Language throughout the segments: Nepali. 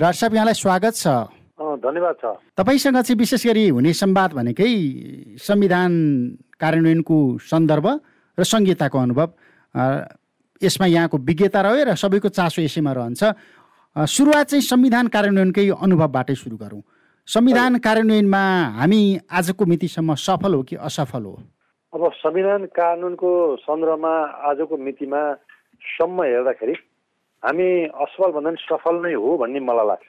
डाक्टर साहब यहाँलाई स्वागत छ। धन्यवाद छ। तपाईँसँग चाहिँ विशेष गरी हुने संवाद भनेकै संविधान कार्यान्वयनको सन्दर्भ र संहिताको अनुभव। यसमा यहाँको विज्ञता रह्यो र सबैको चासो यसैमा रहन्छ। सुरुवात चाहिँ संविधान कार्यान्वयनकै अनुभवबाटै सुरु गरौँ। संविधान कार्यान्वयनमा हामी आजको मितिसम्म सफल हो कि असफल हो? अब संविधान कानुनको सन्दर्भमा आजको मितिमा सम्म हेर्दाखेरि हामी असफल भन्दा पनि सफल नै हो भन्ने मलाई लाग्छ।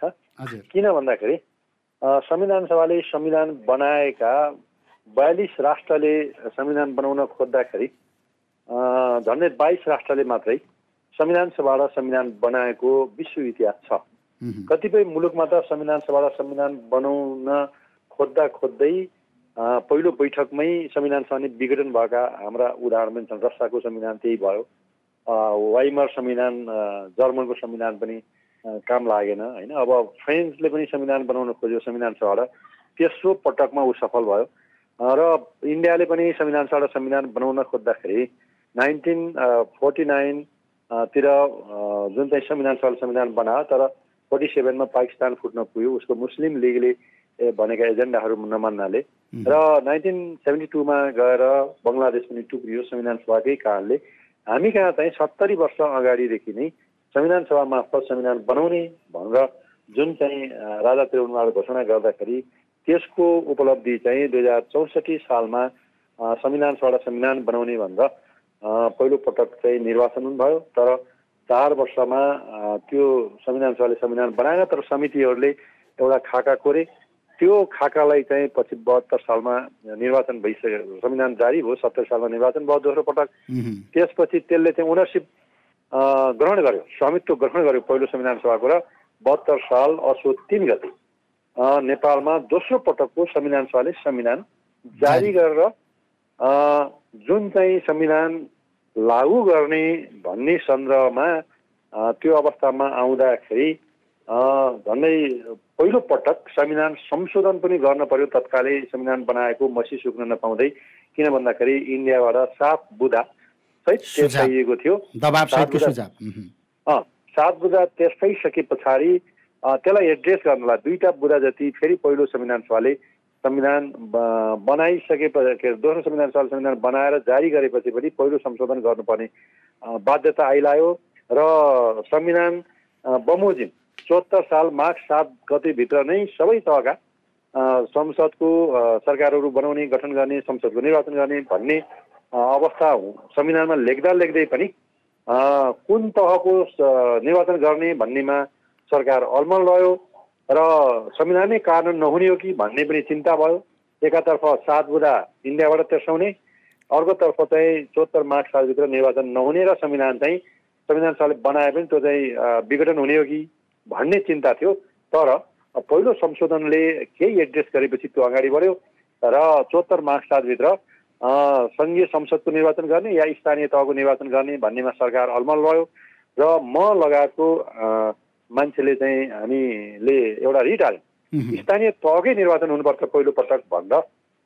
किन भन्दाखेरि संविधान सभाले संविधान बनाएका बयालिस राष्ट्रले संविधान बनाउन खोज्दाखेरि झन्डै बाइस राष्ट्रले मात्रै संविधान सभा र संविधान बनाएको विश्व इतिहास छ। कतिपय मुलुकमा त संविधान सभा र संविधान बनाउन खोज्दा खोज्दै पहिलो बैठकमै संविधान सभा विघटन भएका हाम्रा उदाहरण पनि छन्। रसियाको संविधान त्यही भयो। वाइमर संविधान जर्मनको संविधान पनि काम लागेन होइन? अब फ्रेन्चले पनि संविधान बनाउन खोज्यो संविधान सभाबाट। तेस्रो पटकमा ऊ सफल भयो। र इन्डियाले पनि संविधान सभा र संविधान बनाउन खोज्दाखेरि नाइन्टिन फोर्टी नाइनतिर जुन चाहिँ संविधान सभा संविधान बनायो तर फोर्टी सेभेनमा पाकिस्तान फुट्न पुग्यो। उसको मुस्लिम लिगले भनेका एजेन्डाहरू नमान्नाले। र नाइन्टिन सेभेन्टी टूमा गएर बङ्गलादेश पनि टुक्रियो संविधान सभाकै कारणले। हामी कहाँ चाहिँ सत्तरी वर्ष अगाडिदेखि नै संविधान सभा मार्फत संविधान बनाउने भनेर जुन चाहिँ राजा त्रिभुवनबाट घोषणा गर्दाखेरि त्यसको उपलब्धि चाहिँ दुई हजार चौसठी सालमा संविधान सभा संविधान बनाउने भनेर पहिलो पटक चाहिँ निर्वाचन पनि भयो तर चार वर्षमा त्यो संविधान सभाले संविधान बनाएन तर समितिहरूले एउटा खाका कोरे। त्यो खाकालाई चाहिँ पछि बहत्तर सालमा निर्वाचन भइसक्यो संविधान जारी भयो सत्तर सालमा निर्वाचन भयो दोस्रो पटक। त्यसपछि त्यसले चाहिँ ओनरसिप ग्रहण गर्यो स्वामित्व ग्रहण गर्यो पहिलो संविधान सभाको र बहत्तर साल असो तिन गते। नेपालमा दोस्रो पटकको संविधान सभाले संविधान जारी गरेर जुन चाहिँ संविधान लागू गर्ने भन्ने सन्दर्भमा त्यो अवस्थामा आउँदाखेरि झन्डै पहिलो पटक संविधान संशोधन पनि गर्न पर्यो। तत्कालै संविधान बनाएको मसी सुक्न नपाउँदै किन भन्दाखेरि इन्डियाबाट सात बुधा सहित चाहिएको थियो। सात बुधा त्यसै पछाडि त्यसलाई एड्रेस गर्नलाई दुईवटा बुधा जति फेरि पहिलो संविधान सभाले संविधान बनाइसके के दोस्रो संविधान सभा संविधान बनाएर जारी गरेपछि पनि पहिलो संशोधन गर्नुपर्ने बाध्यता आइलायो। र संविधान बमोजिम चौहत्तर साल माघ सात गतेभित्र नै सबै तहका संसदको सरकारहरू बनाउने गठन गर्ने संसदको निर्वाचन गर्ने भन्ने अवस्था संविधानमा लेख्दा लेख्दै पनि कुन तहको निर्वाचन गर्ने भन्नेमा सरकार अलमल रह्यो र संविधानै कानुन नहुने हो कि भन्ने पनि चिन्ता भयो। एकातर्फ सात बुधा इन्डियाबाट तेर्साउने अर्कोतर्फ चाहिँ चौहत्तर मार्च सालभित्र निर्वाचन नहुने र संविधान चाहिँ संविधान सभाले बनाए पनि त्यो चाहिँ विघटन हुने हो कि भन्ने चिन्ता थियो तर पहिलो संशोधनले केही एड्रेस गरेपछि त्यो अगाडि बढ्यो र चौहत्तर मार्च सालभित्र सङ्घीय संसदको निर्वाचन गर्ने या स्थानीय तहको निर्वाचन गर्ने भन्नेमा सरकार अलमल रह्यो र म लगायतको मान्छेले चाहिँ हामीले एउटा रिट हाल्यौँ। स्थानीय तहकै निर्वाचन हुनुपर्छ पहिलो पटक भन्दा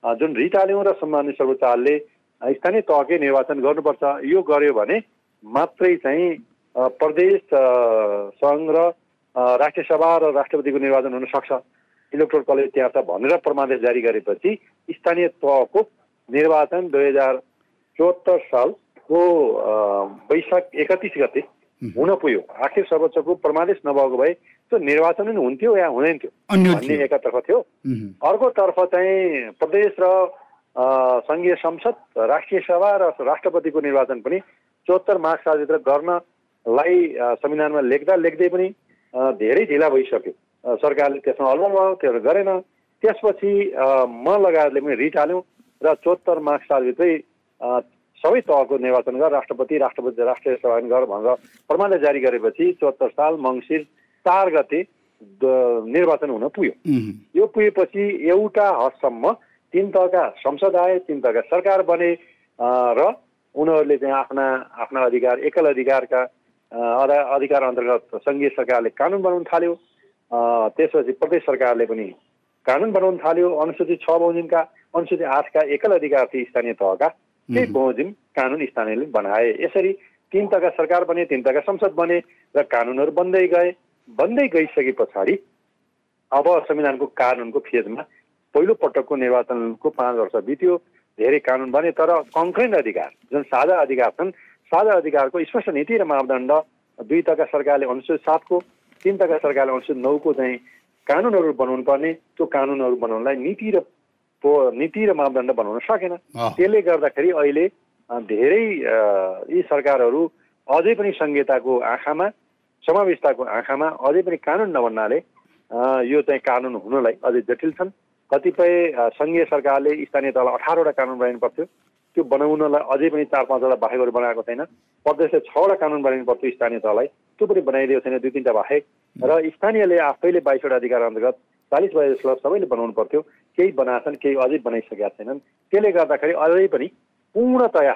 जुन रिट हाल्यौँ र सम्मान्य सर्वोच्चले स्थानीय तहकै निर्वाचन गर्नुपर्छ यो गर्यो भने मात्रै चाहिँ प्रदेश सङ्घ र राष्ट्रिय सभा र राष्ट्रपतिको निर्वाचन हुन सक्छ। इलेक्ट्रोल कलेज त्यहाँ छ भनेर प्रमादेश जारी गरेपछि स्थानीय तहको निर्वाचन दुई हजार चौहत्तर सालको वैशाख एकतिस गते हुन पुग्यो। आखिर सर्वोच्चको परमादेश नभएको भए त्यो निर्वाचन पनि हुन्थ्यो या हुँदैन थियो भन्ने एकातर्फ थियो। अर्कोतर्फ चाहिँ प्रदेश र सङ्घीय संसद राष्ट्रिय सभा र राष्ट्रपतिको निर्वाचन पनि चौहत्तर मार्च सालभित्र गर्नलाई संविधानमा लेख्दा लेख्दै पनि धेरै ढिला भइसक्यो। सरकारले त्यसमा अलमल त्यो गरेन। त्यसपछि म लगायतले पनि रिट हाल्यौँ र चौहत्तर मार्च सालभित्रै सबै तहको निर्वाचन गर राष्ट्रपति राष्ट्रपति राष्ट्रिय सभा गर भनेर प्रमाणले जारी गरेपछि चौहत्तर साल मङ्सिर चार गते निर्वाचन हुन पुग्यो। यो पुगेपछि एउटा हदसम्म तिन तहका संसद आए तिन तहका सरकार बने र उनीहरूले चाहिँ आफ्ना आफ्ना अधिकार एकल अधिकारका अधिकार अन्तर्गत सङ्घीय सरकारले कानुन बनाउन थाल्यो। त्यसपछि प्रदेश सरकारले पनि कानुन बनाउन थाल्यो। अनुसूचित छ बमोजिमका अनुसूचित आठका एकल अधिकार थिए स्थानीय तहका त्यही बमोजिम कानुन स्थानीयले बनाए। यसरी तिन तहका सरकार बने तिन तहका संसद बने र कानुनहरू बन्दै गए। बन्दै गइसके पछाडि अब संविधानको कानुनको फेजमा पहिलो पटकको निर्वाचनको पाँच वर्ष बित्यो। धेरै कानुन बने तर कङ्क्रेन्ट अधिकार जुन साझा अधिकार छन् साझा अधिकारको स्पष्ट नीति र मापदण्ड दुई तका सरकारले अनुसूचित सातको तिन तका सरकारले अनुसूचित नौको चाहिँ कानुनहरू बनाउनु पर्ने त्यो कानुनहरू बनाउनलाई नीति र नीति र मापदण्ड बनाउन सकेन। त्यसले गर्दाखेरि अहिले धेरै यी सरकारहरू अझै पनि संहिताको आँखामा समावेशताको आँखामा अझै पनि कानुन नबन्नाले यो चाहिँ कानुन हुनलाई अझै जटिल छन्। कतिपय सङ्घीय सरकारले स्थानीय तल अठारवटा कानुन बनाउनु पर्थ्यो त्यो बनाउनलाई अझै पनि चार पाँचवटा बाहेकहरू बनाएको छैन। प्रदेशले छवटा कानुन बनाउनु पर्थ्यो स्थानीय तहलाई। त्यो पनि बनाइदिएको छैन दुई तिनवटा बाहेक। र स्थानीयले आफैले बाइसवटा अधिकार अन्तर्गत चालिस क्लब सबैले बनाउनु पर्थ्यो केही बनाएछन् केही अझै बनाइसकेका छैनन्। त्यसले गर्दाखेरि अझै पनि पूर्णतया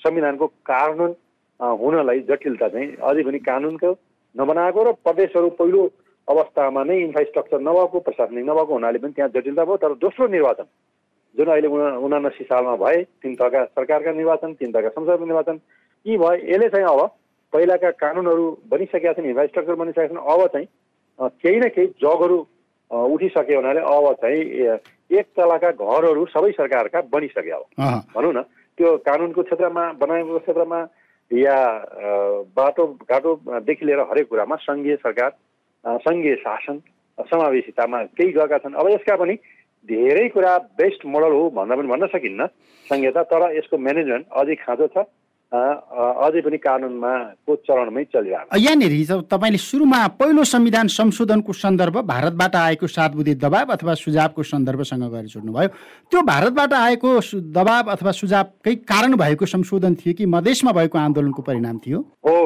संविधानको कानुन हुनलाई जटिलता चाहिँ अझै पनि कानुनको नबनाएको र प्रदेशहरू पहिलो अवस्थामा नै इन्फ्रास्ट्रक्चर नभएको प्रशासनिक नभएको हुनाले पनि त्यहाँ जटिलता भयो। तर दोस्रो निर्वाचन जुन अहिले उना उनासी सालमा भए तिन तहका सरकारका निर्वाचन तिन तहका संसदको निर्वाचन यी भए यसले चाहिँ अब पहिलाका कानुनहरू बनिसकेका छन् इन्फ्रास्ट्रक्चर बनिसकेका छन् अब चाहिँ केही न केही जगहरू उठिसक्यो हुनाले अब चाहिँ एक तलाका घरहरू सबै सरकारका बनिसक्यो अब। भनौँ न त्यो कानुनको क्षेत्रमा बनाएको क्षेत्रमा या बाटो घाटोदेखि लिएर हरेक कुरामा सङ्घीय सरकार सङ्घीय शासन समावेशितामा केही गएका छन्। अब यसका पनि धेरै कुरा बेस्ट मोडल हो भन्दा पनि भन्न सकिन्न। संहिता तर यसको म्यानेजमेन्ट अझै खाँचो छ। अझै पनि कानुनमा को चरणमै चलिरहेको यहाँनिर तपाईँले सुरुमा पहिलो संविधान संशोधनको सन्दर्भ भारतबाट आएको सात बुधे दबाब अथवा सुझावको सन्दर्भसँग गएर जोड्नुभयो त्यो भारतबाट आएको दबाब अथवा सुझावकै कारण भएको संशोधन थियो कि मधेसमा भएको आन्दोलनको परिणाम थियो? हो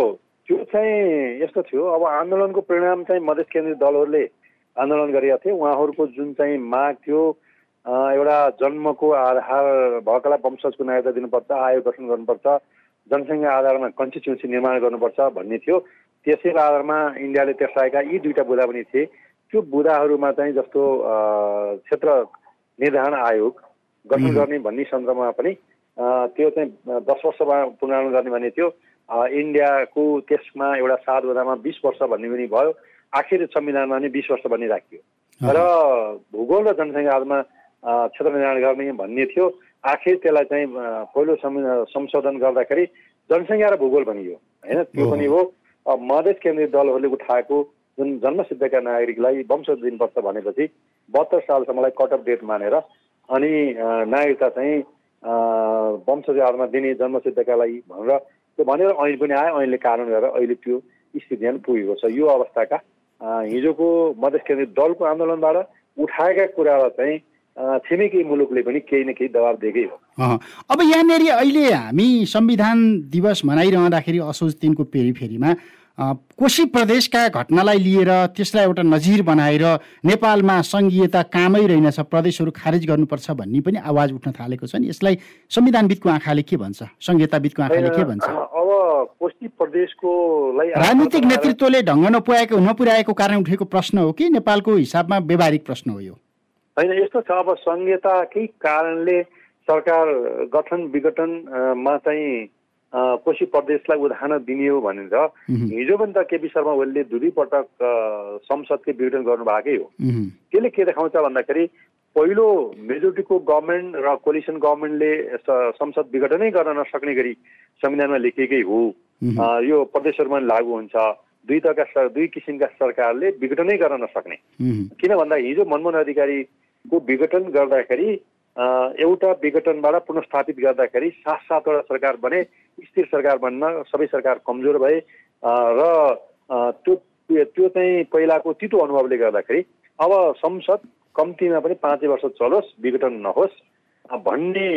त्यो चाहिँ यस्तो थियो। अब आन्दोलनको परिणाम चाहिँ मधेस केन्द्रीय दलहरूले आन्दोलन गरेका थिए। उहाँहरूको जुन चाहिँ माग थियो एउटा जन्मको आधार भएकालाई वंशजको नागरिकता दिनुपर्छ आयोग गठन गर्नुपर्छ जनसङ्ख्या आधारमा कन्स्टिट्युन्सी निर्माण गर्नुपर्छ भन्ने थियो। त्यसैको आधारमा इन्डियाले तेर्साएका यी दुईवटा बुदा पनि थिए। त्यो बुदाहरूमा चाहिँ जस्तो क्षेत्र निर्धारण आयोग गठन गर्ने भन्ने सन्दर्भमा पनि त्यो चाहिँ दस वर्षमा पुनरावरण गर्ने भन्ने थियो। इन्डियाको त्यसमा एउटा सात बुदामा बिस वर्ष भन्ने पनि भयो। आखिर संविधानमा नै बिस वर्ष भन्ने राखियो। र भूगोल र जनसङ्ख्या आधारमा क्षेत्र निर्माण गर्ने भन्ने थियो। आखिर त्यसलाई चाहिँ पहिलो संशोधन गर्दाखेरि जनसङ्ख्या र भूगोल भनियो। होइन? त्यो पनि हो। मधेस केन्द्रीय दलहरूले उठाएको जुन जन्मसिद्धका नागरिकलाई वंश दिनुपर्छ भनेपछि बहत्तर सालसम्मलाई कट अफ डेट मानेर अनि नागरिकता चाहिँ वंशज आधारमा दिने जन्मसिद्धका लागि भनेर त्यो भनेर ऐन पनि आयो। ऐनले कारण गरेर अहिले त्यो स्थितिमा पुगेको छ। यो अवस्थाका हिजोको मधेस केन्द्रीय दलको आन्दोलनबाट उठाएका कुरालाई चाहिँ छिमेकी मुलुकले पनि केही न केही दबाब दिएकै हो। अब यहाँनिर अहिले हामी संविधान दिवस मनाइरहँदाखेरि असोज तिनको पेरिफेरीमा कोशी प्रदेशका घटनालाई लिएर त्यसलाई एउटा नजिर बनाएर नेपालमा सङ्घीयता कामै रहेनछ प्रदेशहरू खारेज गर्नुपर्छ भन्ने पनि आवाज उठ्न थालेको छ नि। यसलाई संविधानविदको आँखाले के भन्छ? संहिताविदको आँखाले के भन्छ? कोशी प्रदेशको राजनीतिक नेतृत्वले ढङ्ग नपुर्याएको नपुर्याएको कारण उठेको प्रश्न हो कि नेपालको हिसाबमा व्यवहारिक प्रश्न हो यो? होइन यस्तो छ। अब संहिताकै कारणले सरकार गठन विघटनमा चाहिँ कोशी प्रदेशलाई उदाहरण दिने हो भनेर हिजो पनि त केपी शर्मा ओलीले दुई पटक संसदकै विघटन गर्नुभएकै हो। त्यसले के देखाउँछ भन्दाखेरि पहिलो मेजोरिटीको गभर्मेन्ट र कोलिसन गभर्मेन्टले संसद विघटनै गर्न नसक्ने गरी संविधानमा लेखिएकै हो। यो प्रदेशहरूमा लागू हुन्छ। दुई तहका दुई किसिमका सरकारले विघटनै गर्न नसक्ने। किन भन्दा हिजो मनमोहन अधिकारीको विघटन गर्दाखेरि एउटा विघटनबाट पुनस्थापित गर्दाखेरि सात सातवटा सरकार बने स्थिर सरकार बन्न सबै सरकार कमजोर भए र त्यो त्यो चाहिँ पहिलाको तितो अनुभवले गर्दाखेरि अब संसद कम्तीमा पनि पाँचै वर्ष चलोस् विघटन नहोस्। भन्ने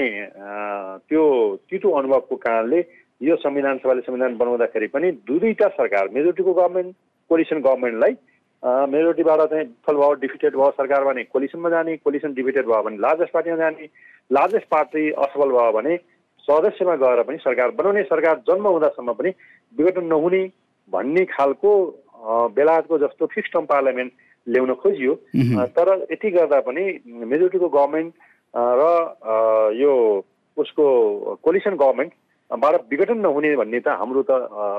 त्यो तितो अनुभवको कारणले यो संविधान सभाले संविधान बनाउँदाखेरि पनि दुईवटा सरकार मेजोरिटीको गभर्मेन्ट कोलिसन गभर्मेन्टलाई मेजोरिटीबाट चाहिँ विफल भयो डिफिटेड भयो सरकारमा भने कोलिसनमा जाने कोलिसन डिफिटेड भयो भने लार्जेस्ट पार्टीमा जाने लार्जेस्ट पार्टी असफल भयो भने सदस्यमा गएर पनि सरकार बनाउने सरकार जन्म हुँदासम्म पनि विघटन नहुने भन्ने खालको बेलायतको जस्तो फिक्स टर्म पार्लियामेन्ट ल्याउन खोजियो। तर यति गर्दा पनि मेजोरिटीको गभर्मेन्ट र यो उसको कोलिसन गभर्मेन्ट बाट विघटन नहुने भन्ने त हाम्रो त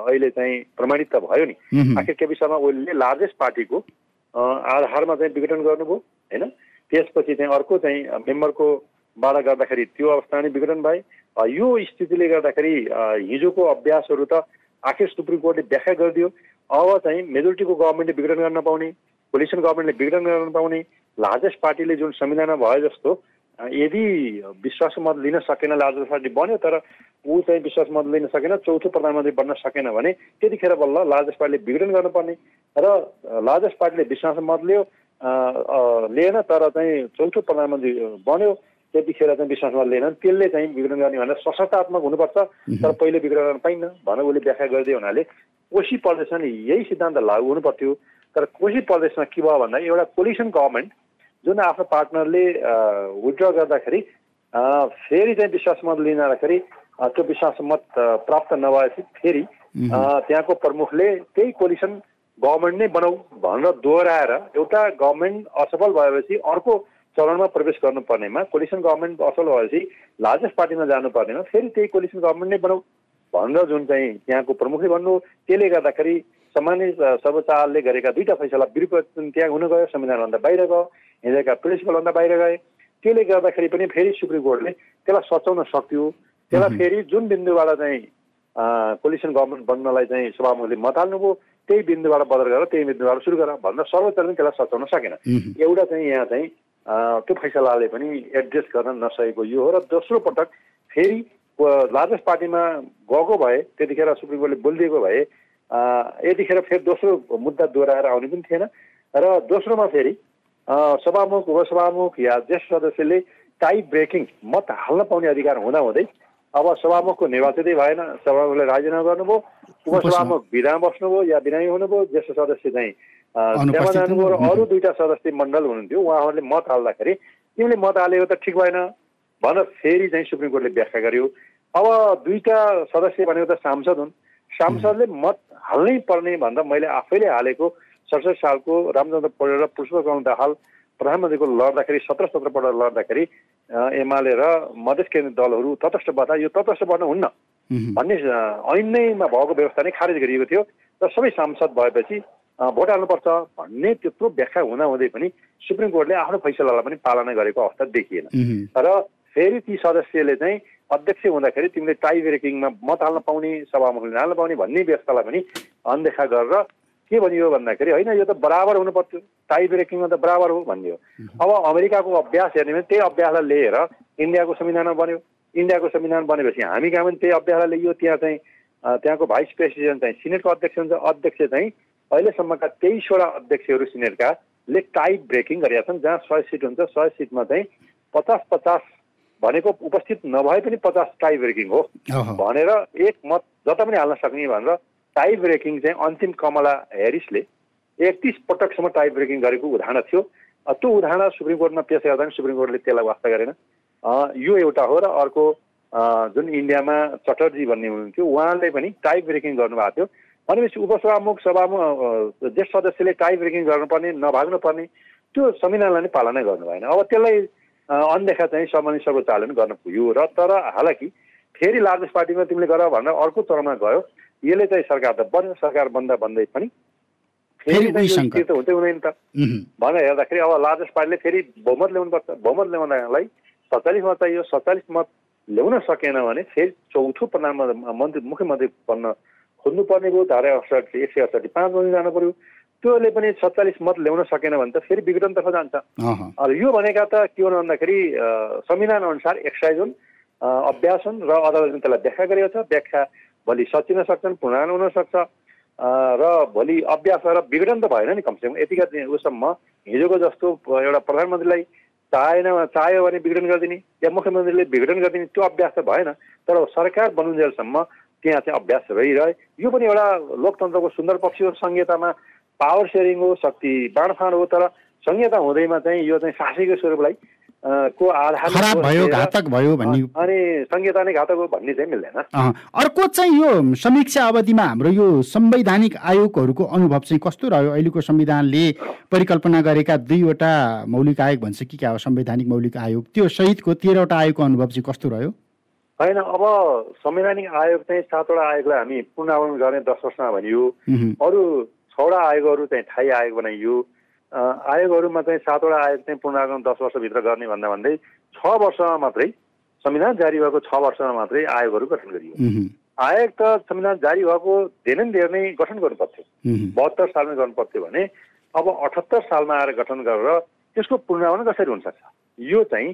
अहिले चाहिँ प्रमाणित त भयो नि। आखिर केपी शर्मा ओलीले लार्जेस्ट पार्टीको आधारमा चाहिँ विघटन गर्नुभयो होइन? त्यसपछि चाहिँ अर्को चाहिँ मेम्बरको बाट गर्दाखेरि त्यो अवस्था नै विघटन भए। यो स्थितिले गर्दाखेरि हिजोको अभ्यासहरू त आखिर सुप्रिम कोर्टले व्याख्या गरिदियो। अब चाहिँ मेजोरिटीको गभर्मेन्टले विघटन गर्न पाउने। कोलिसन गभर्मेन्टले विघटन गर्न पाउने लार्जेस्ट पार्टीले जुन संविधानमा भयो जस्तो यदि विश्वास मत लिन सकेन लार्जेस्ट पार्टी बन्यो तर ऊ चाहिँ विश्वास मत लिन सकेन चौथो प्रधानमन्त्री बन्न सकेन भने त्यतिखेर बल्ल लार्जेस्ट पार्टीले विघटन गर्नुपर्ने। र लार्जेस्ट पार्टीले विश्वास मत लियो लिएन तर चाहिँ चौथो प्रधानमन्त्री बन्यो त्यतिखेर चाहिँ विश्वास मत लिएन त्यसले चाहिँ विघटन गर्ने भनेर सशक्तात्मक हुनुपर्छ। तर पहिले विघटन गर्न पाइन्न भनेर उसले व्याख्या गरिदियो हुनाले कोशी प्रदेशमा यही सिद्धान्त लागू हुनु पर्थ्यो तर कोशी प्रदेशमा के भयो भन्दा एउटा पोलिसन गभर्मेन्ट जुन आफ्नो पार्टनरले विड्र गर्दाखेरि फेरि चाहिँ विश्वास मत लिँदाखेरि त्यो विश्वास मत प्राप्त नभएपछि फेरि त्यहाँको प्रमुखले त्यही कोलिसन गभर्मेन्ट नै बनाऊ भनेर दोहोऱ्याएर एउटा गभर्मेन्ट असफल भएपछि अर्को चरणमा प्रवेश गर्नुपर्नेमा कोलिसन गभर्मेन्ट असफल भएपछि लार्जेस्ट पार्टीमा जानुपर्नेमा फेरि त्यही कोलिसन गभर्मेन्ट नै बनाऊ भनेर जुन चाहिँ त्यहाँको प्रमुखले भन्नु त्यसले गर्दाखेरि सामान्य सर्वोच्चले गरेका दुईवटा फैसला विरुद्ध त्यहाँ हुन गयो संविधानभन्दा बाहिर गयो हिँडेका प्रिन्सिपलभन्दा बाहिर गए। त्यसले गर्दाखेरि पनि फेरि सुप्रिम कोर्टले त्यसलाई सचाउन सक्थ्यो त्यसलाई फेरि जुन बिन्दुबाट चाहिँ कोलिसन गभर्मेन्ट बन्नलाई चाहिँ सभामुखले मत हाल्नुभयो त्यही बिन्दुबाट बदल गरेर त्यही बिन्दुबाट सुरु गर भनेर सर्वोच्चले पनि त्यसलाई सचाउन सकेन। एउटा चाहिँ यहाँ चाहिँ त्यो फैसलाले पनि एडजस्ट गर्न नसकेको यो हो र दोस्रो पटक फेरि लार्जेस्ट पार्टीमा गएको भए त्यतिखेर सुप्रिम कोर्टले बोलिदिएको भए यतिखेर फेरि दोस्रो मुद्दा दोहोऱ्याएर आउने पनि थिएन र दोस्रोमा फेरि सभामुख उपसभामुख या ज्येष्ठ सदस्यले टाइ ब्रेकिङ मत हाल्न पाउने अधिकार हुँदाहुँदै अब सभामुखको निर्वाचितै भएन सभामुखले राजीनामा गर्नुभयो उपसभामुख बिदा बस्नुभयो या बिरामी हुनुभयो ज्येष्ठ सदस्य चाहिँ त्यहाँ जानुभयो र अरू दुईवटा सदस्य मण्डल हुनुहुन्थ्यो उहाँहरूले मत हाल्दाखेरि तिमीले मत हालेको त ठिक भएन भनेर फेरि चाहिँ सुप्रिम कोर्टले व्याख्या गर्यो अब दुईवटा सदस्य भनेको त सांसद हुन् सांसदले मत हाल्नै पर्ने भन्दा मैले आफैले हालेको सडसठी सालको रामचन्द्र पौडेल र पुष्पकमल दाहाल प्रधानमन्त्रीको लड्दाखेरि सत्र सत्र पल्ट लड्दाखेरि एमाले र मधेस केन्द्रीय दलहरू तटस्थ बता यो तटस्थ बन्न हुन्न भन्ने ऐनैमा भएको व्यवस्था नै खारेज गरिएको थियो र सबै सांसद भएपछि भोट हाल्नुपर्छ भन्ने त्यत्रो व्याख्या हुँदाहुँदै पनि सुप्रिम कोर्टले आफ्नो फैसलालाई पनि पालना गरेको अवस्था देखिएन। र फेरि ती सदस्यले चाहिँ अध्यक्ष हुँदाखेरि तिमीले टाई ब्रेकिङमा मत हाल्न पाउने सभामुखले हाल्न पाउने भन्ने व्यवस्थालाई पनि अनदेखा गरेर के भनियो भन्दाखेरि होइन यो त बराबर हुनु पर्थ्यो टाई ब्रेकिङमा त बराबर हो भनियो अब अमेरिकाको अभ्यास हेर्ने भने त्यही अभ्यासलाई लिएर इन्डियाको संविधानमा बन्यो। इन्डियाको संविधान बनेपछि हामी कहाँ पनि त्यही अभ्यासलाई लियो त्यहाँ चाहिँ त्यहाँको भाइस प्रेसिडेन्ट चाहिँ सिनेटको अध्यक्ष हुन्छ। अध्यक्ष चाहिँ अहिलेसम्मका तेइसवटा अध्यक्षहरू सिनेटका ले टाई ब्रेकिङ गरेका छन् जहाँ सय सिट हुन्छ। सय सिटमा चाहिँ पचास पचास भनेको उपस्थित नभए पनि पचास टाई ब्रेकिङ हो। भनेर एक मत जता पनि हाल्न सक्ने भनेर टाई ब्रेकिङ चाहिँ अन्तिम कमला हेरिसले एकतिस पटकसम्म टाई ब्रेकिङ गरेको उदाहरण थियो। त्यो उदाहरण सुप्रिम कोर्टमा पेस गर्दा पनि सुप्रिम कोर्टले त्यसलाई वास्ता गरेन। यो एउटा हो र अर्को जुन इन्डियामा चटर्जी भन्ने हुनुहुन्थ्यो उहाँले पनि टाई ब्रेकिङ गर्नुभएको थियो। भनेपछि उपसभामुख सभामुख ज्येष्ठ सदस्यले टाई ब्रेकिङ गर्नुपर्ने नभाग्नु पर्ने त्यो संविधानलाई नै पालना गर्नु भएन अब त्यसलाई अनदेखा चाहिँ सामान्य सर्वोच्चले पनि गर्न पुग्यो। र तर हालाकि फेरि लार्जेस्ट पार्टीमा तिमीले गर भनेर अर्को चरणमा गयो। यसले चाहिँ सरकार त बन्यो सरकार बन्दा भन्दै पनि फेरि त हुँदै हुँदैन त। भनेर हेर्दाखेरि अब लार्जेस्ट पार्टीले फेरि बहुमत ल्याउनुपर्छ बहुमत ल्याउनलाई सत्तालिस मत चाहियो सत्तालिस मत ल्याउन सकेन भने फेरि चौथो प्रधानमन्त्री मुख्यमन्त्री बन्न खोज्नुपर्ने भयो। धारा अठसठी एक सय अठसठी पाँच बजी जानु पर्यो त्योले पनि सत्तालिस मत ल्याउन सकेन भने त फेरि विघटनतर्फ जान्छ। अब यो भनेका त के हुनु भन्दाखेरि संविधान अनुसार एक्साइज हुन् अभ्यास हुन् र अदालतले त्यसलाई व्याख्या गरेको छ। व्याख्या भोलि सचिन सक्छन् पूर्णान हुनसक्छ र भोलि अभ्यास गरेर विघटन त भएन नि कमसेकम। यतिका उसम्म हिजोको जस्तो एउटा प्रधानमन्त्रीलाई चाहेन चाह्यो भने विघटन गरिदिने या मुख्यमन्त्रीले विघटन गरिदिने त्यो अभ्यास त भएन। तर सरकार बनुन्जेलसम्म त्यहाँ चाहिँ अभ्यास रहिरहे। यो पनि एउटा लोकतन्त्रको सुन्दर पक्ष हो संहितामा पावर सेयरिङ हो शक्ति बाँडफाँड हो तर संहिता हुँदैमा चाहिँ यो चाहिँ शासकीय स्वरूपलाई को आधार खराब भयो घातक भयो भन्ने अनि संहिता नै घातक हो भन्ने चाहिँ मिल्दैन। अर्को चाहिँ यो समीक्षा अवधिमा हाम्रो यो संवैधानिक आयोगहरूको अनुभव चाहिँ कस्तो रह्यो? अहिलेको संविधानले परिकल्पना गरेका दुईवटा मौलिक आयोग भन्छ कि क्या हो? संवैधानिक मौलिक आयोग। त्यो सहितको तेह्रवटा आयोगको अनुभव चाहिँ कस्तो रह्यो? होइन अब संवैधानिक आयोग चाहिँ सातवटा आयोगलाई हामी पुनरावरण गर्ने दस वर्षमा भनियो। अरू छवटा आयोगहरू चाहिँ ठाई आयोग बनाइयो आयोगहरूमा चाहिँ सातवटा आयोग चाहिँ पुनरावरण दस वर्षभित्र गर्ने भन्दा भन्दै छ वर्षमा मात्रै संविधान जारी भएको छ वर्षमा मात्रै आयोगहरू गठन गरियो। आयोग त संविधान जारी भएको धेरै धेरै नै गठन गर्नु पर्थ्यो बहत्तर सालमै गर्नु पर्थ्यो भने अब अठहत्तर सालमा आएर गठन गरेर त्यसको पुनरावरण कसरी हुनसक्छ? यो चाहिँ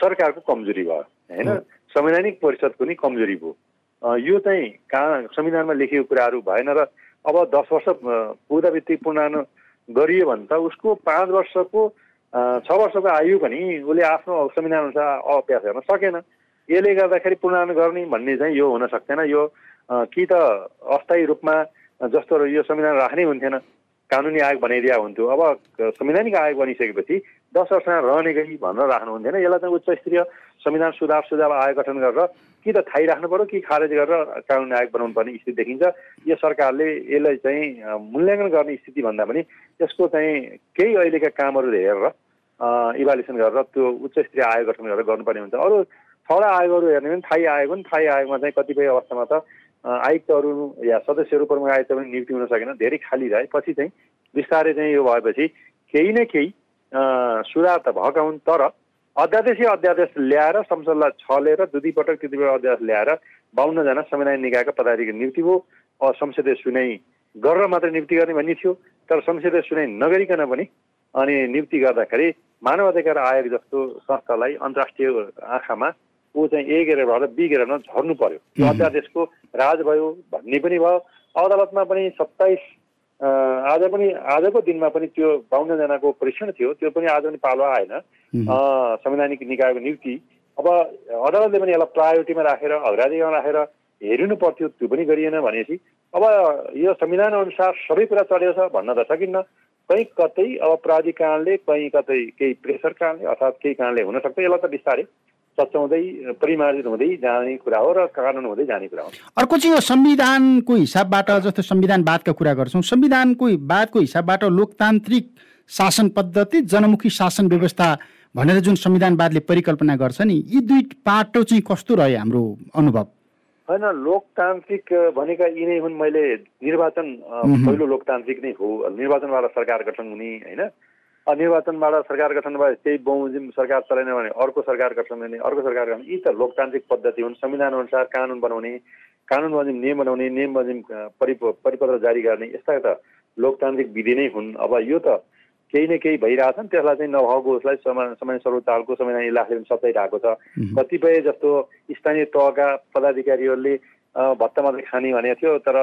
सरकारको कमजोरी भयो होइन? संवैधानिक परिषदको नि कमजोरी भयो। यो चाहिँ कहाँ संविधानमा लेखिएको कुराहरू भएन र अब दस वर्ष पुग्दा बित्तिकै पुनरावरण गरियो भने त उसको पाँच वर्षको छ वर्षको आयु पनि उसले आफ्नो संविधान अनुसार अभ्यास गर्न सकेन। यसले गर्दाखेरि पुनरावरण गर्ने भन्ने चाहिँ यो हुन सक्दैन यो कि त अस्थायी रूपमा जस्तो यो संविधान राख्नै हुन्थेन। कानुनी आयोग बनाइदिया हुन्थ्यो। अब संवैधानिक आयोग बनिसकेपछि दस वर्षमा रहने गरी भनेर राख्नु हुन्थेन यसलाई चाहिँ उच्च स्तरीय संविधान सुधार सुझाव आयोग गठन गरेर कि त थाहै राख्नु पऱ्यो कि खारेज गरेर कानुनी आयोग बनाउनु पर्ने स्थिति देखिन्छ। यो सरकारले यसलाई चाहिँ मूल्याङ्कन गर्ने स्थिति भन्दा पनि यसको चाहिँ केही अहिलेका कामहरू हेरेर इभालुएसन गरेर त्यो उच्च स्तरीय आयोग गठन गरेर गर्नुपर्ने हुन्छ। अरू छवटा आयोगहरू हेर्ने भने थाई आयोग पनि थाई आयोगमा चाहिँ कतिपय अवस्थामा त आयुक्तहरू या सदस्यहरू प्रमुख आयुक्त पनि नियुक्ति हुन सकेन। धेरै खाली रहे। पछि चाहिँ बिस्तारै चाहिँ यो भएपछि केही न केही सुधार त भएका हुन् तर अध्यादेशीय अध्यादेश ल्याएर संसदलाई छलेर दुई पटक त्यति बेला अध्यादेश ल्याएर बाहन्नजना संविधान निकायका पदाधिकारी नियुक्ति भयो। संसदीय सुनाइ गरेर मात्रै नियुक्ति गर्ने भन्ने थियो तर संसदीय सुनाइ नगरिकन पनि अनि नियुक्ति गर्दाखेरि मानव अधिकार आयोग जस्तो संस्थालाई अन्तर्राष्ट्रिय आँखामा ऊ चाहिँ ए ग्रेडबाट बी ग्रेडमा झर्नु पर्यो। त्यो अध्यादेशको राज भयो भन्ने पनि भयो। अदालतमा पनि सत्ताइस आज पनि आजको दिनमा पनि त्यो बाहुन्नजनाको परीक्षण थियो त्यो पनि आज पनि पालो आएन। संवैधानिक निकायको नियुक्ति। अब अदालतले पनि यसलाई प्रायोरिटीमा राखेर अग्राधिकारमा राखेर हेरिनु पर्थ्यो त्यो पनि गरिएन भनेपछि। अब यो संविधान अनुसार सबै कुरा चलेको छ भन्न त सकिन्न। कहीँ कतै अब प्राधिकरणले कहीँ कतै केही प्रेसर कारणले अर्थात् केही कारणले हुनसक्छ यसलाई त बिस्तारै सच्याउँदै परिमार्जित हुँदै जाने कुरा हो र कानुन हुँदै जाने कुरा हो। अर्को चाहिँ यो संविधानको हिसाबबाट जस्तो संविधानवादका कुरा गर्छौँ। संविधानको वादको हिसाबबाट लोकतान्त्रिक शासन पद्धति जनमुखी शासन व्यवस्था भनेर जुन संविधानवादले परिकल्पना गर्छ नि यी दुई पाटो चाहिँ कस्तो रह्यो हाम्रो अनुभव? होइन लोकतान्त्रिक भनेका यी नै हुन्। मैले निर्वाचन पहिलो लोकतान्त्रिक नै हो। निर्वाचनबाट सरकार गठन हुने होइन? निर्वाचनबाट सरकार गठन भए त्यही बहुमजिम सरकार चलाएन भने अर्को सरकार गठन हुने अर्को सरकार गठन यी त लोकतान्त्रिक पद्धति हुन्। संविधान अनुसार कानुन बनाउने कानुन बजिम नियम बनाउने नियम बजिम परि परिपत्र जारी गर्ने यस्ता त लोकतान्त्रिक विधि नै हुन्। अब यो त केही न केही भइरहेछन् त्यसलाई चाहिँ नभएको उसलाई समय समय सर्वोच्चालको संविधान इलाकाले पनि सच्याइरहेको छ। कतिपय जस्तो स्थानीय तहका पदाधिकारीहरूले भत्ता मात्रै खाने भनेको थियो तर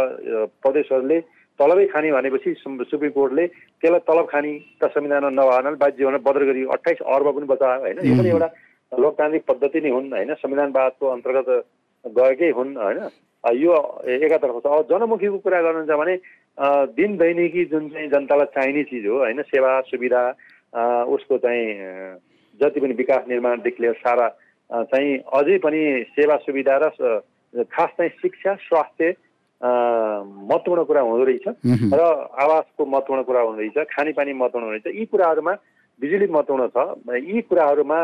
प्रदेशहरूले तलबै खाने भनेपछि सुप्रिम कोर्टले त्यसलाई तलब खाने त संविधानमा नभएन बाध्य भनेर बदर गरी अठाइस अर्ब पनि बचायो होइन? यो पनि एउटा लोकतान्त्रिक पद्धति नै हुन् होइन? संविधानवादको अन्तर्गत गएकै हुन् होइन? यो एकातर्फ छ। अब जनमुखीको कुरा गर्नुहुन्छ भने दिन दैनिकी जुन चाहिँ जनतालाई चाहिने चिज हो होइन? सेवा सुविधा उसको चाहिँ जति पनि विकास निर्माणदेखि लिएर सारा चाहिँ अझै पनि सेवा सुविधा र खास चाहिँ शिक्षा स्वास्थ्य महत्त्वपूर्ण कुरा हुँदो रहेछ र आवासको महत्त्वपूर्ण कुरा हुँदो रहेछ खानेपानी महत्त्वपूर्ण हुँदो रहेछ यी कुराहरूमा बिजुली महत्त्वपूर्ण छ यी कुराहरूमा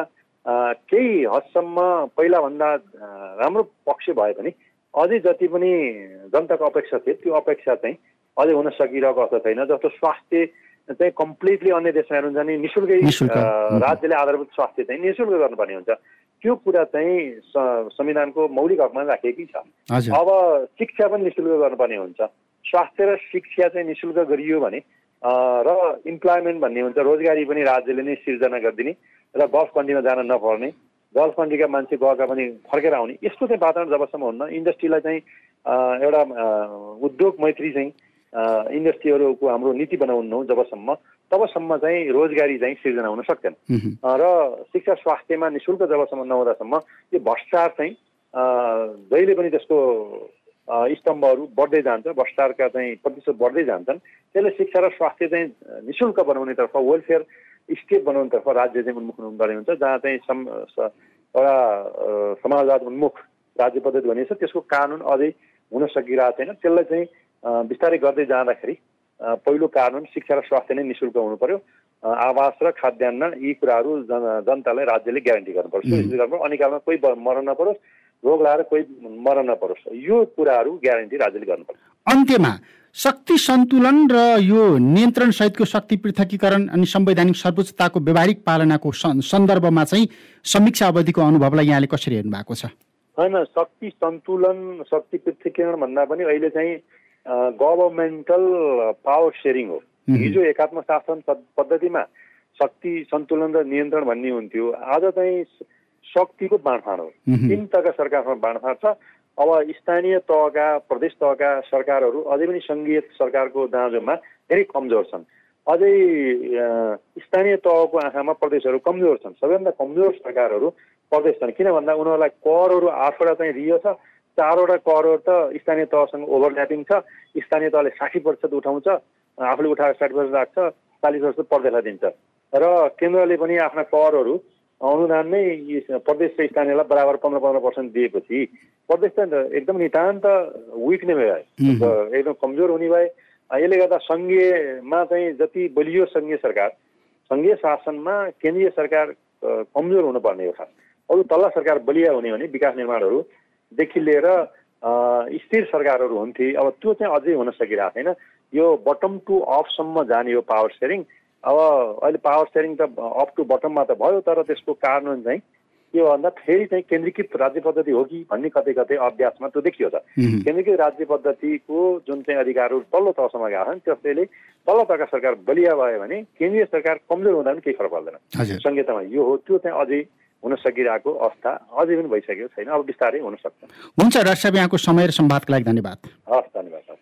केही हदसम्म पहिलाभन्दा राम्रो पक्ष भए पनि अझै जति पनि जनताको अपेक्षा थियो त्यो अपेक्षा चाहिँ अझै हुन सकिरहेको अवस्था छैन जस्तो स्वास्थ्य चाहिँ कम्प्लिटली अन्य देशमा हेर्नुहुन्छ भने नि शुल्कै राज्यले आधारभूत स्वास्थ्य चाहिँ नि शुल्क गर्नुपर्ने हुन्छ त्यो कुरा चाहिँ संविधानको मौलिक हकमा राखिएकै छ। अब शिक्षा पनि निशुल्क गर्नुपर्ने हुन्छ। स्वास्थ्य र शिक्षा चाहिँ निशुल्क गरियो भने र इम्प्लोइमेन्ट भन्ने हुन्छ रोजगारी पनि राज्यले नै सिर्जना गरिदिने र गल्फ कन्ट्रीमा जान नपर्ने गल्फ कन्ट्रीका मान्छे गएका पनि फर्केर आउने यस्तो चाहिँ वातावरण जबसम्म हुन्न। इन्डस्ट्रीलाई चाहिँ एउटा उद्योग मैत्री चाहिँ इन्डस्ट्रीहरूको हाम्रो नीति बनाउनु जबसम्म तबसम्म चाहिँ रोजगारी चाहिँ सिर्जना हुन सक्दैन। र शिक्षा स्वास्थ्यमा नि शुल्क जबसम्म नहुँदासम्म यो भ्रष्टाचार चाहिँ जहिले पनि त्यसको स्तम्भहरू बढ्दै जान्छ भ्रष्टाचारका चाहिँ प्रतिशत बढ्दै जान्छन्। त्यसले शिक्षा र स्वास्थ्य चाहिँ नि शुल्क बनाउनेतर्फ वेलफेयर स्टेट बनाउनेतर्फ राज्य चाहिँ उन्मुख हुनुपर्ने हुन्छ जहाँ चाहिँ सम एउटा समाजवाद उन्मुख राज्य पद्धति भनिन्छ त्यसको कानुन अझै हुन सकिरहेको छैन। त्यसलाई चाहिँ बिस्तारै गर्दै जाँदाखेरि पहिलो कानुन शिक्षा र स्वास्थ्य नै निशुल्क हुनु पर्यो आवास र खाद्यान्न यी कुराहरू जन जनतालाई राज्यले ग्यारेन्टी गर्नुपर्छ। सुनिश्चित गर्नु अनिकालमा कोही मर्न नपरोस् रोग लाएर कोही मर नपरोस्। यो कुराहरू ग्यारेन्टी राज्यले गर्नुपर्छ। अन्त्यमा शक्ति सन्तुलन र यो नियन्त्रण सहितको शक्ति पृथकीकरण अनि संवैधानिक सर्वोच्चताको व्यावहारिक पालनाको सन्दर्भमा चाहिँ समीक्षा अवधिको अनुभवलाई यहाँले कसरी हेर्नु भएको छ? होइन शक्ति सन्तुलन शक्ति पृथकीकरण भन्दा पनि अहिले चाहिँ गभर्मेन्टल पावर सेयरिङ हो। हिजो एकात्म शासन पद्धतिमा शक्ति सन्तुलन र नियन्त्रण भन्ने हुन्थ्यो। आज चाहिँ शक्तिको बाँडफाँड हो। तिन तहका सरकारमा बाँडफाँड छ। अब स्थानीय तहका प्रदेश तहका सरकारहरू अझै पनि सङ्घीय सरकारको दाँजोमा धेरै कमजोर छन्। अझै स्थानीय तहको आँखामा प्रदेशहरू कमजोर छन्। सबैभन्दा कमजोर सरकारहरू प्रदेश छन्। किन भन्दा उनीहरूलाई करहरू आठवटा चाहिँ दियो छ चारवटा करहरू त स्थानीय तहसँग ओभरल्यापिङ छ। स्थानीय तहले साठी प्रतिशत उठाउँछ आफूले उठाएर साठी प्रतिशत राख्छ चालिस प्रतिशत प्रदेशलाई दिन्छ। र केन्द्रले पनि आफ्ना करहरू अनुदान नै प्रदेश र स्थानीयलाई बराबर पन्ध्र पन्ध्र पर्सेन्ट दिएपछि प्रदेश त एकदम नितान्त विक नै भयो एकदम कमजोर हुने भए यसले गर्दा सङ्घीयमा चाहिँ जति बलियो सङ्घीय सरकार सङ्घीय शासनमा केन्द्रीय सरकार कमजोर हुनुपर्ने हो अरू तल्ला सरकार बलिया हुने भने विकास निर्माणहरूदेखि लिएर स्थिर सरकारहरू हुन्थे। अब त्यो चाहिँ अझै हुन सकिरहेको छैन। यो बटम टु अफसम्म जाने यो पावर सेयरिङ अब अहिले पावर सेयरिङ त अप टु बटममा त भयो तर त्यसको कारण चाहिँ के भन्दा फेरि चाहिँ केन्द्रीकृत राज्य पद्धति हो कि भन्ने कतै कतै अभ्यासमा त्यो देखियो त। केन्द्रीकृत राज्य पद्धतिको जुन चाहिँ अधिकारहरू तल्लो तहसम्म गएको छन् त्यसैले तल्लो तहका सरकार बलिया भयो भने केन्द्रीय सरकार कमजोर हुँदा पनि केही फरक पर्दैन। संहितामा यो हो त्यो चाहिँ अझै हुन सकिरहेको अवस्था अझै पनि भइसकेको छैन। अब बिस्तारै हुन सक्छ हुन्छ डाक्टर साहब यहाँको समय र संवादको लागि धन्यवाद। हस् धन्यवाद।